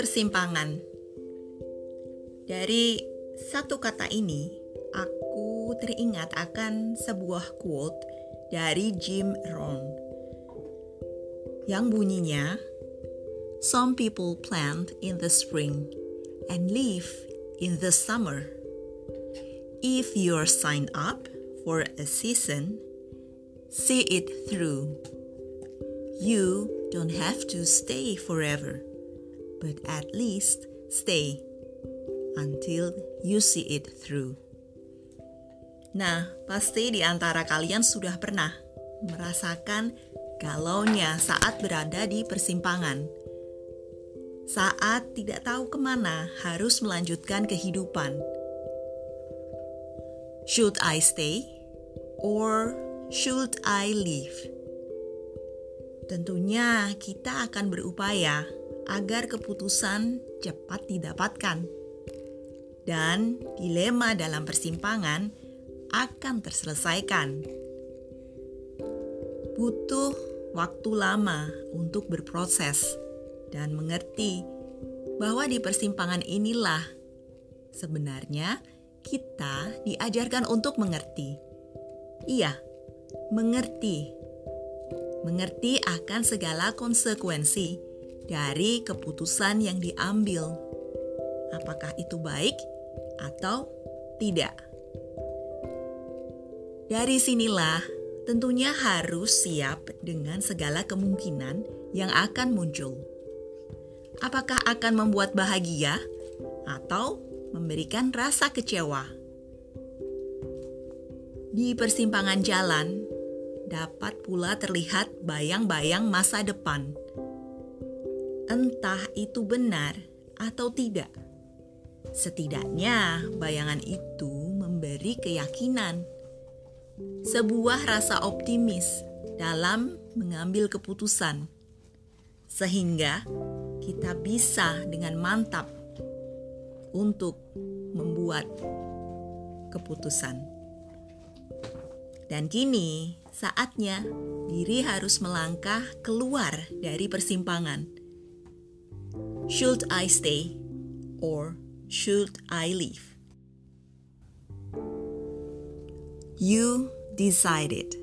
Persimpangan Dari satu kata ini, aku teringat akan sebuah quote dari Jim Rohn yang bunyinya, Some people plant in the spring and leave in the summer. If you're signed up for a season, see it through. You don't have to stay forever but at least stay until you see it through. Nah, pasti di antara kalian sudah pernah merasakan galaunya saat berada di persimpangan. Saat tidak tahu ke mana harus melanjutkan kehidupan. Should I stay? Or should I leave? Tentunya kita akan berupaya agar keputusan cepat didapatkan. Dan dilema dalam persimpangan akan terselesaikan. Butuh waktu lama untuk berproses dan mengerti bahwa di persimpangan inilah sebenarnya kita diajarkan untuk mengerti. Iya, mengerti. Mengerti akan segala konsekuensi dari keputusan yang diambil. Apakah itu baik atau tidak? Dari sinilah tentunya harus siap dengan segala kemungkinan yang akan muncul. Apakah akan membuat bahagia atau memberikan rasa kecewa? Di persimpangan jalan dapat pula terlihat bayang-bayang masa depan entah itu benar atau tidak. Setidaknya, bayangan itu memberi keyakinan, sebuah rasa optimis dalam mengambil keputusan, sehingga kita bisa dengan mantap untuk membuat keputusan. Dan kini saatnya diri harus melangkah keluar dari persimpangan Should I stay or should I leave? You decided.